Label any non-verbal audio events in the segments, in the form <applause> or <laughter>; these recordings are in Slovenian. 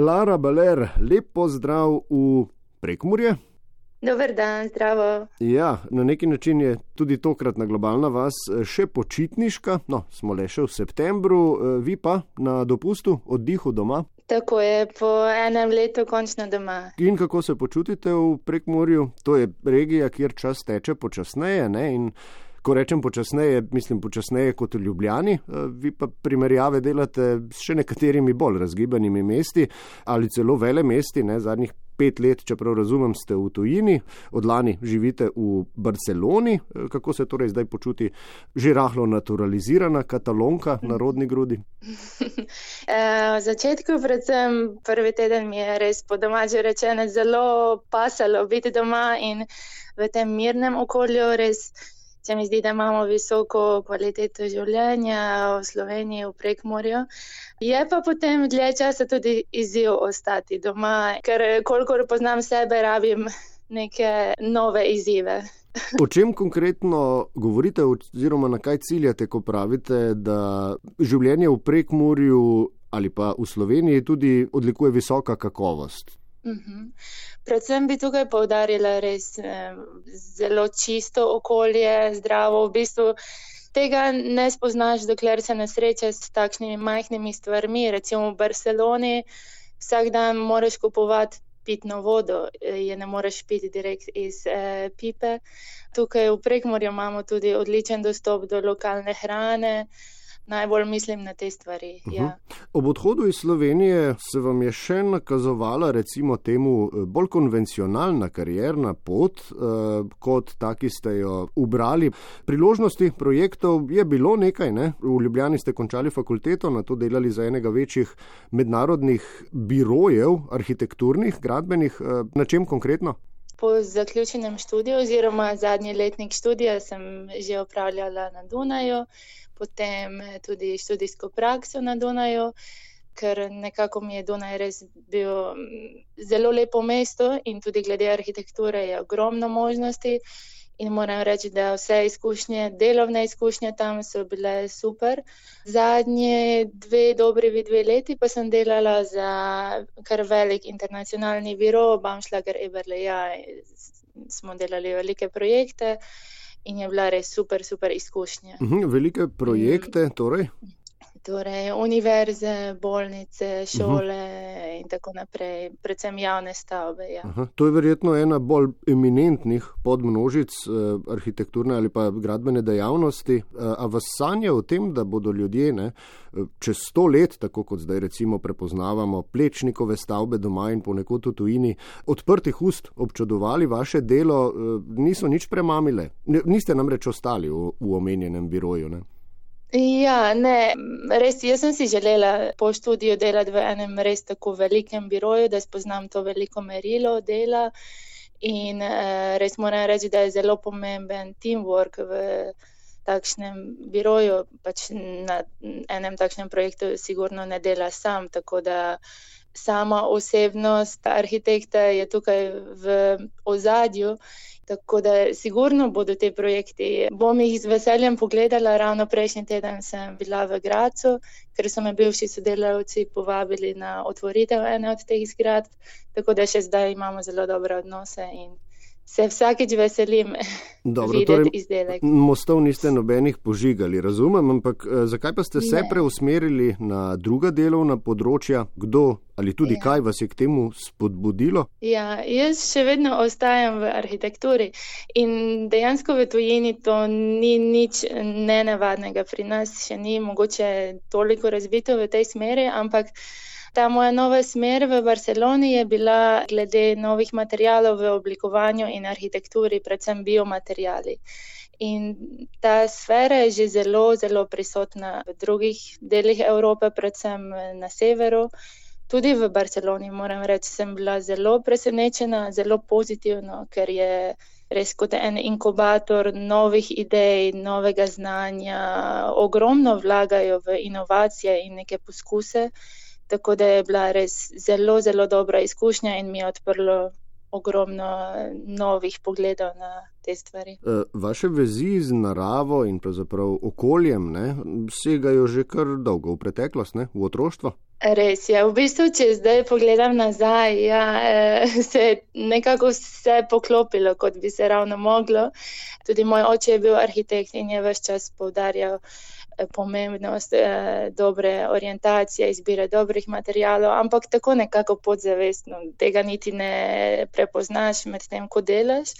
Lara Baler, lep pozdrav v Prekmurje. Dober dan, zdravo. Ja, na neki način je tudi tokratna globalna vas eh, še počitniška. No, smo le še v septembru, eh, vi pa na dopustu, oddihu doma. Tako je, po enem letu končno doma. In kako se počutite v Prekmurju? To je regija, kjer čas teče počasneje. Ne? In ko rečem počasneje, mislim počasneje kot v Ljubljani. Eh, vi pa primerjave delate s še nekaterimi bolj razgibanimi mesti ali celo vele mesti, ne zadnjih pet let, čeprav razumem, ste v tujini, od lani živite v Barceloni. Eh, kako se torej zdaj počuti že rahlo naturalizirana katalonka na rodni grudi? <laughs> Eh, v začetku, predvsem prvi teden, mi je res po domači rečeno zelo pasalo biti doma in v tem mirnem okolju res se mi zdi, da imamo visoko kvaliteto življenja v Sloveniji, v Prekmorju. Je pa potem dlje časa tudi izziv ostati doma, ker kolikor poznam sebe, rabim neke nove izzive. O čem konkretno govorite, oziroma na kaj ciljate, ko pravite, da življenje v Prekmorju ali pa v Sloveniji tudi odlikuje visoka kakovost? Uh mhm. -huh. Predvsem bi tukaj povdarjala res eh, zelo čisto okolje, zdravo. V bistvu tega ne spoznaš, dokler se ne srečaš s takšnimi majhnimi stvarmi. Recimo v Barceloni vsak dan moraš kupovati pitno vodo, eh, je ne moreš piti direkt iz eh, pipe. Tukaj v Prekmorju imamo tudi odličen dostop do lokalne hrane najbolj mislim na te stvari. Uh -huh. ja. Ob odhodu iz Slovenije se vam je še nakazovala, recimo, temu bolj konvencionalna karjerna pot, uh, kot taki ste jo ubrali. Priložnosti projektov je bilo nekaj. Ne? V Ljubljani ste končali fakulteto, na to delali za enega večjih mednarodnih birojev, arhitekturnih, gradbenih. Uh, na čem konkretno? Po zaključenem študiju, oziroma zadnji letnik študija, sem že upravljala na Dunaju potem eh, tudi študijsko prakso na Dunaju, ker nekako mi je Dunaj res bil mm, zelo lepo mesto in tudi glede arhitekture je ogromno možnosti. In moram reči, da vse izkušnje, delovne izkušnje tam so bile super. Zadnje dve, dobri dve leti pa sem delala za kar velik internacionalni biro, Bamšlager Eberleja. Smo delali velike projekte in je bila res super, super izkušnja. Uhum, velike projekte, torej? Torej, univerze, bolnice, šole uhum. In tako naprej, predvsem javne stavbe. Ja. Aha, to je verjetno ena bolj eminentnih podmnožic eh, arhitekturne ali pa gradbene dejavnosti. Eh, a vas sanja o tem, da bodo ljudje ne, eh, čez sto let, tako kot zdaj recimo prepoznavamo plečnikove stavbe doma in ponekod v tujini, odprtih ust občudovali vaše delo, eh, niso nič premamile. Niste namreč ostali v, v omenjenem biroju. Ne? Ja, ne, res, jaz sem si želela po študiju delati v enem res tako velikem biroju, da spoznam to veliko merilo dela in uh, res moram reči, da je zelo pomemben teamwork v takšnem biroju, pač na enem takšnem projektu sigurno ne dela sam, tako da sama osebnost arhitekta je tukaj v ozadju Tako da sigurno bodo te projekti. Bom jih z veseljem pogledala. Ravno prejšnji teden sem bila v Gracu, ker so me bivši sodelavci povabili na otvoritev ene od teh zgradb. Tako da še zdaj imamo zelo dobre odnose in se vsakeč veselim. Dobro, torej, izdelek. Mostov niste nobenih požigali, razumem, ampak eh, zakaj pa ste se ne. preusmerili na druga delovna področja? Kdo ali tudi ja. kaj vas je k temu spodbudilo? Ja, jaz še vedno ostajam v arhitekturi in dejansko v tujini to ni nič nenavadnega. Pri nas še ni mogoče toliko razvito v tej smeri, ampak. Ta moja nova smer v Barceloni je bila glede novih materijalov v oblikovanju in arhitekturi, predvsem biomaterijali. In ta sfera je že zelo, zelo prisotna v drugih delih Evrope, predvsem na severu. Tudi v Barceloni, moram reči, sem bila zelo presenečena, zelo pozitivno, ker je res kot en inkubator novih idej, novega znanja, ogromno vlagajo v inovacije in neke poskuse. Tako da je bila res zelo, zelo dobra izkušnja in mi je odprlo ogromno novih pogledov na te stvari. E, vaše vezi z naravo in pravzaprav okoljem ne, segajo že kar dolgo v preteklost, ne, v otroštvo. Res je. V bistvu, če zdaj pogledam nazaj, ja, eh, <laughs> se je nekako vse poklopilo, kot bi se ravno moglo. Tudi moj oče je bil arhitekt in je vse čas povdarjal eh, pomembnost eh, dobre orientacije, izbire dobrih materijalov, ampak tako nekako podzavestno, tega niti ne prepoznaš med tem, ko delaš.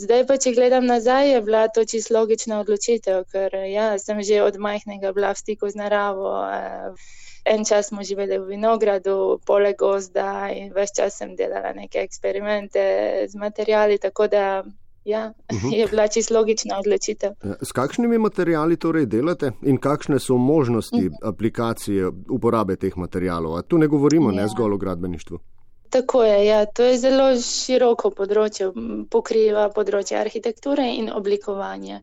Zdaj pa, če gledam nazaj, je bila to čisto logična odločitev, ker ja, sem že od majhnega bila v stiku z naravo. Eh, en čas smo živeli v vinogradu, poleg gozda in več čas sem delala neke eksperimente z materijali, tako da ja, uh mhm. -huh. <laughs> je bila čisto logična odločitev. Ja, s kakšnimi materijali torej delate in kakšne so možnosti uh mhm. -huh. aplikacije uporabe teh materijalov? A tu ne govorimo ja. ne zgolj o gradbeništvu. Tako je, ja. to je zelo široko področje, pokriva področje arhitekture in oblikovanja.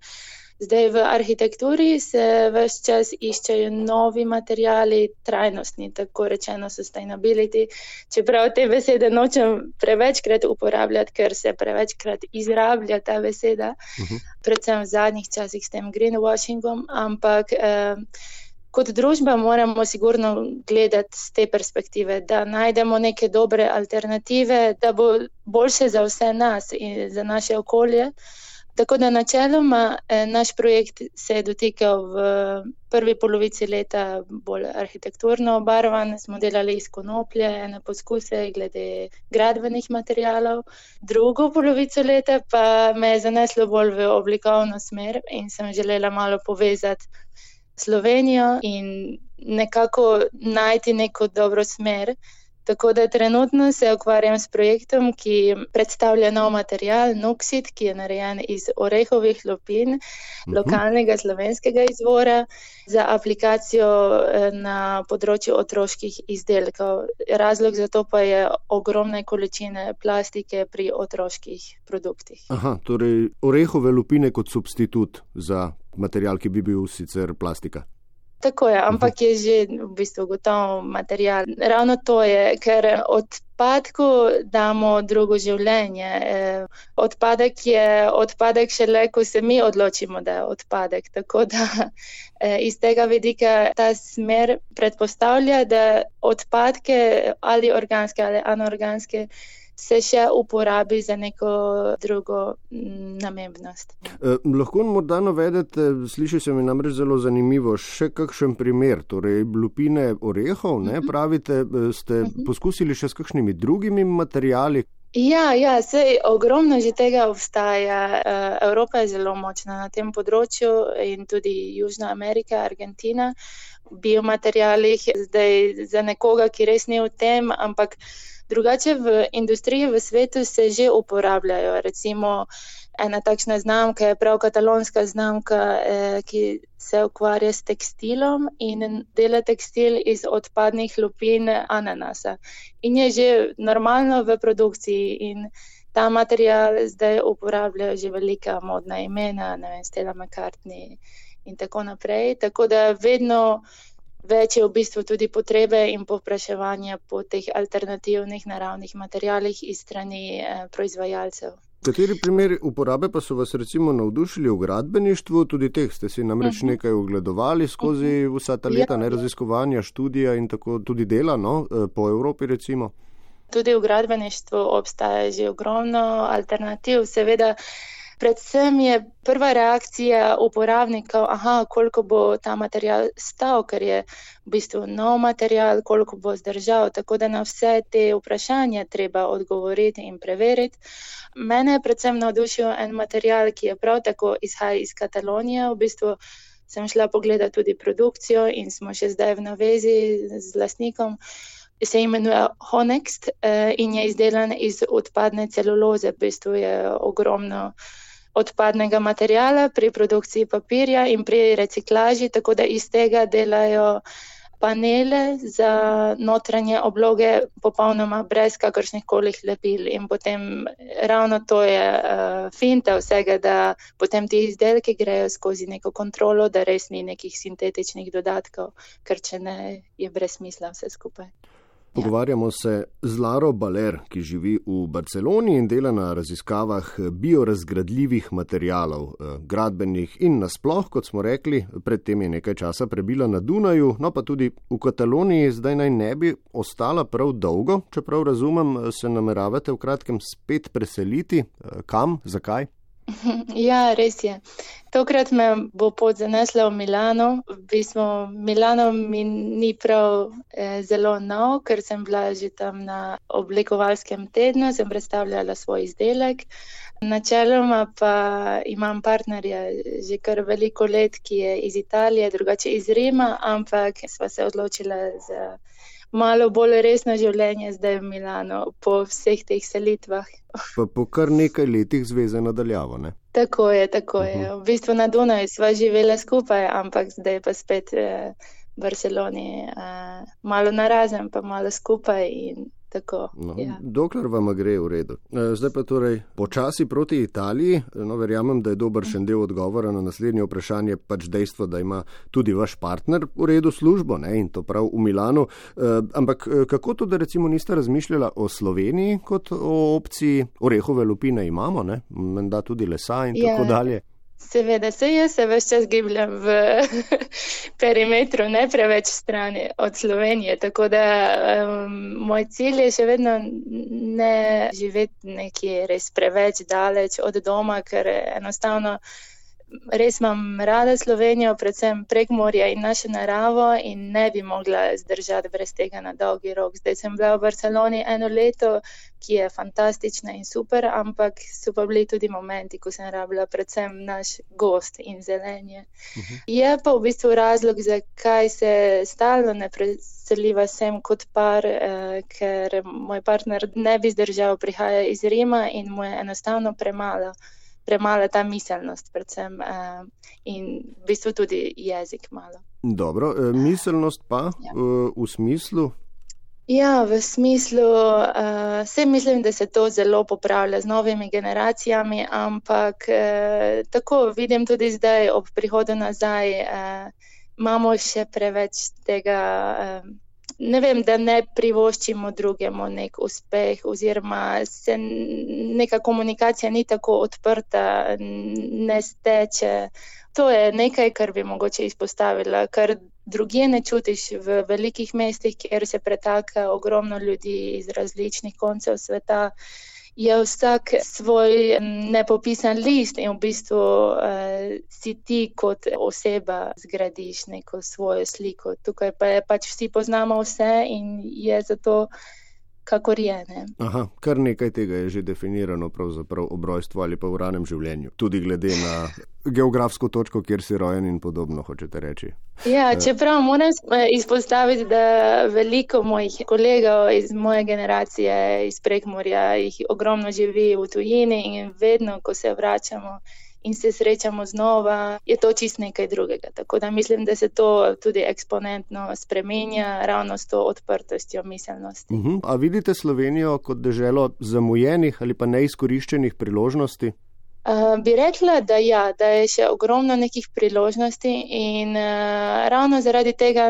Zdaj v arhitekturi se vse čas iščejo novi materijali, trajnostni, tako rečeno sustainability. Čeprav te besede nočem prevečkrat uporabljati, ker se prevečkrat izrablja ta beseda, uh mhm. -huh. predvsem v zadnjih časih s tem greenwashingom, ampak eh, kot družba moramo sigurno gledati z te perspektive, da najdemo neke dobre alternative, da bo boljše za vse nas in za naše okolje. Tako da načeloma eh, naš projekt se je dotikal v prvi polovici leta bolj arhitekturno obarvan. Smo delali iz konoplje, ene poskuse glede gradbenih materijalov. Drugo polovico leta pa me je zaneslo bolj v oblikovno smer in sem želela malo povezati Slovenijo in nekako najti neko dobro smer. Tako da trenutno se ukvarjam s projektom, ki predstavlja nov material, Nuxit, ki je narejen iz orehovih lupin, uh mhm. -huh. lokalnega slovenskega izvora, za aplikacijo eh, na področju otroških izdelkov. Razlog za to pa je ogromne količine plastike pri otroških produktih. Aha, torej orehove lupine kot substitut za material, ki bi bil sicer plastika. Tako je, ampak mhm. je že v bistvu gotov material. Ravno to je, ker odpadku damo drugo življenje. Eh, odpadek je odpadek šele, ko se mi odločimo, da je odpadek. Tako da <laughs> eh, iz tega vidika ta smer predpostavlja, da odpadke ali organske ali anorganske se še uporabi za neko drugo mm, namembnost. Eh, lahko morda navedete, sliši se mi namreč zelo zanimivo, še kakšen primer, torej lupine orehov, ne, mhm. pravite, eh, ste mhm. poskusili še s kakšnimi drugimi materijali? Ja, ja, sej ogromno že tega obstaja. Eh, Evropa je zelo močna na tem področju in tudi Južna Amerika, Argentina, biomaterijalih, zdaj za nekoga, ki res ni v tem, ampak Drugače v industriji v svetu se že uporabljajo. Recimo ena takšna znamka je prav katalonska znamka, eh, ki se ukvarja s tekstilom in dela tekstil iz odpadnih lupin ananasa. In je že normalno v produkciji in ta material zdaj uporabljajo že velika modna imena, ne vem, Stella McCartney in tako naprej. Tako da vedno več je v bistvu tudi potrebe in popraševanje po teh alternativnih naravnih materijalih iz strani eh, proizvajalcev. Kateri primeri uporabe pa so vas recimo navdušili v gradbeništvu, tudi teh ste si namreč mhm. nekaj ogledovali skozi -huh. vsa ta leta, ja, ne raziskovanja, študija in tako tudi dela no, eh, po Evropi recimo? Tudi v gradbeništvu obstaja že ogromno alternativ, seveda. Predvsem je prva reakcija uporabnikov, aha, koliko bo ta material stal, ker je v bistvu nov material, koliko bo zdržal. Tako da na vse te vprašanja treba odgovoriti in preveriti. Mene je predvsem navdušil en material, ki je prav tako izhaja iz Katalonije. V bistvu sem šla pogledati tudi produkcijo in smo še zdaj v navezi z lasnikom. Se imenuje Honext eh, in je izdelan iz odpadne celuloze, v bistvu je ogromno odpadnega materijala pri produkciji papirja in pri reciklaži, tako da iz tega delajo panele za notranje obloge popolnoma brez kakršnih koli lepil. In potem ravno to je uh, finta vsega, da potem ti izdelki grejo skozi neko kontrolo, da res ni nekih sintetičnih dodatkov, ker če ne, je brez smisla vse skupaj. Pogovarjamo se z Laro Baler, ki živi v Barceloni in dela na raziskavah biorazgradljivih materijalov, eh, gradbenih in nasploh, kot smo rekli, predtem je nekaj časa prebila na Dunaju, no pa tudi v Kataloniji, zdaj naj ne bi ostala prav dolgo, čeprav razumem, se nameravate v kratkem spet preseliti. Eh, kam, zakaj? <laughs> Ja, res je. Tokrat me bo pot zanesla v Milano. V bistvu Milano mi ni prav eh, zelo nov, ker sem bila že tam na oblikovalskem tednu, sem predstavljala svoj izdelek. Načeloma pa imam partnerja že kar veliko let, ki je iz Italije, drugače iz Rima, ampak sva se odločila za malo bolj resno življenje zdaj v Milano, po vseh teh selitvah. Pa po kar nekaj letih zveze nadaljavo. Ne? Tako je, tako je. Mhm. V bistvu na Dunaju sva živela skupaj, ampak zdaj pa spet eh, v Barceloni, eh, malo narazen, pa malo skupaj. In Tako, no, ja. Dokler vam gre v redu. E, zdaj pa torej počasi proti Italiji. No, verjamem, da je dober še del odgovora na naslednje vprašanje, pač dejstvo, da ima tudi vaš partner v redu službo ne, in to prav v Milanu. E, ampak e, kako to, da recimo niste razmišljali o Sloveniji kot o opciji, orehove lupine imamo, menda tudi lesa in ja. tako dalje. Seveda, se jaz se več čas gibljem v <laughs> perimetru, ne preveč strani od Slovenije. Tako da um, moj cilj je še vedno ne živeti nekje res preveč daleč od doma, ker enostavno res imam rada Slovenijo, predvsem prek morja in našo naravo in ne bi mogla zdržati brez tega na dolgi rok. Zdaj sem bila v Barceloni eno leto, ki je fantastična in super, ampak so pa bili tudi momenti, ko sem rabila predvsem naš gost in zelenje. Uh mhm. -huh. Je pa v bistvu razlog, zakaj se stalno ne preseliva sem kot par, eh, ker moj partner ne bi zdržal, prihaja iz Rima in mu je enostavno premalo premala ta miselnost, predvsem uh, in v bistvu tudi jezik malo. Dobro, eh, miselnost pa ja. uh, v smislu. Ja, v smislu, uh, vse mislim, da se to zelo popravlja z novimi generacijami, ampak uh, tako vidim tudi zdaj, ob prihodu nazaj, uh, imamo še preveč tega. Uh, ne vem, da ne privoščimo drugemu nek uspeh, oziroma se neka komunikacija ni tako odprta, ne steče. To je nekaj, kar bi mogoče izpostavila, kar druge ne čutiš v velikih mestih, kjer se pretaka ogromno ljudi iz različnih koncev sveta je vsak svoj nepopisan list in v bistvu uh, si ti kot oseba zgradiš neko svojo sliko. Tukaj pa je pač vsi poznamo vse in je zato kakor je. Ne? Aha, kar nekaj tega je že definirano ob rojstvu ali pa v ranem življenju, tudi glede na <laughs> geografsko točko, kjer si rojen in podobno, hočete reči. Ja, eh. čeprav moram eh, izpostaviti, da veliko mojih kolegov iz moje generacije, iz Prekmorja, jih ogromno živi v tujini in vedno, ko se vračamo, in se srečamo znova, je to čist nekaj drugega. Tako da mislim, da se to tudi eksponentno spremenja ravno s to odprtostjo miselnosti. Uh mhm. -huh. A vidite Slovenijo kot državo zamujenih ali pa neizkoriščenih priložnosti? Uh, bi rekla, da, ja, da je še ogromno nekih priložnosti in uh, ravno zaradi tega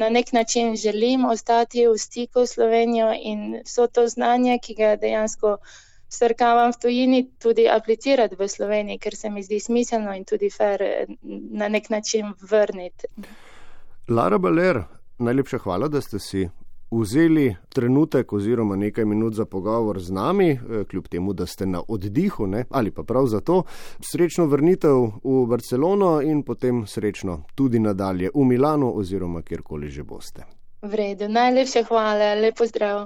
na nek način želim ostati v stiku s Slovenijo in vso to znanje, ki ga dejansko srkavam v tujini, tudi aplicirati v Sloveniji, ker se mi zdi smiselno in tudi fer eh, na nek način vrniti. Lara Baler, najlepša hvala, da ste si vzeli trenutek oziroma nekaj minut za pogovor z nami, eh, kljub temu, da ste na oddihu ne? ali pa prav zato. Srečno vrnitev v Barcelono in potem srečno tudi nadalje v Milano oziroma kjerkoli že boste. V redu, najlepša hvala, lepo zdrav.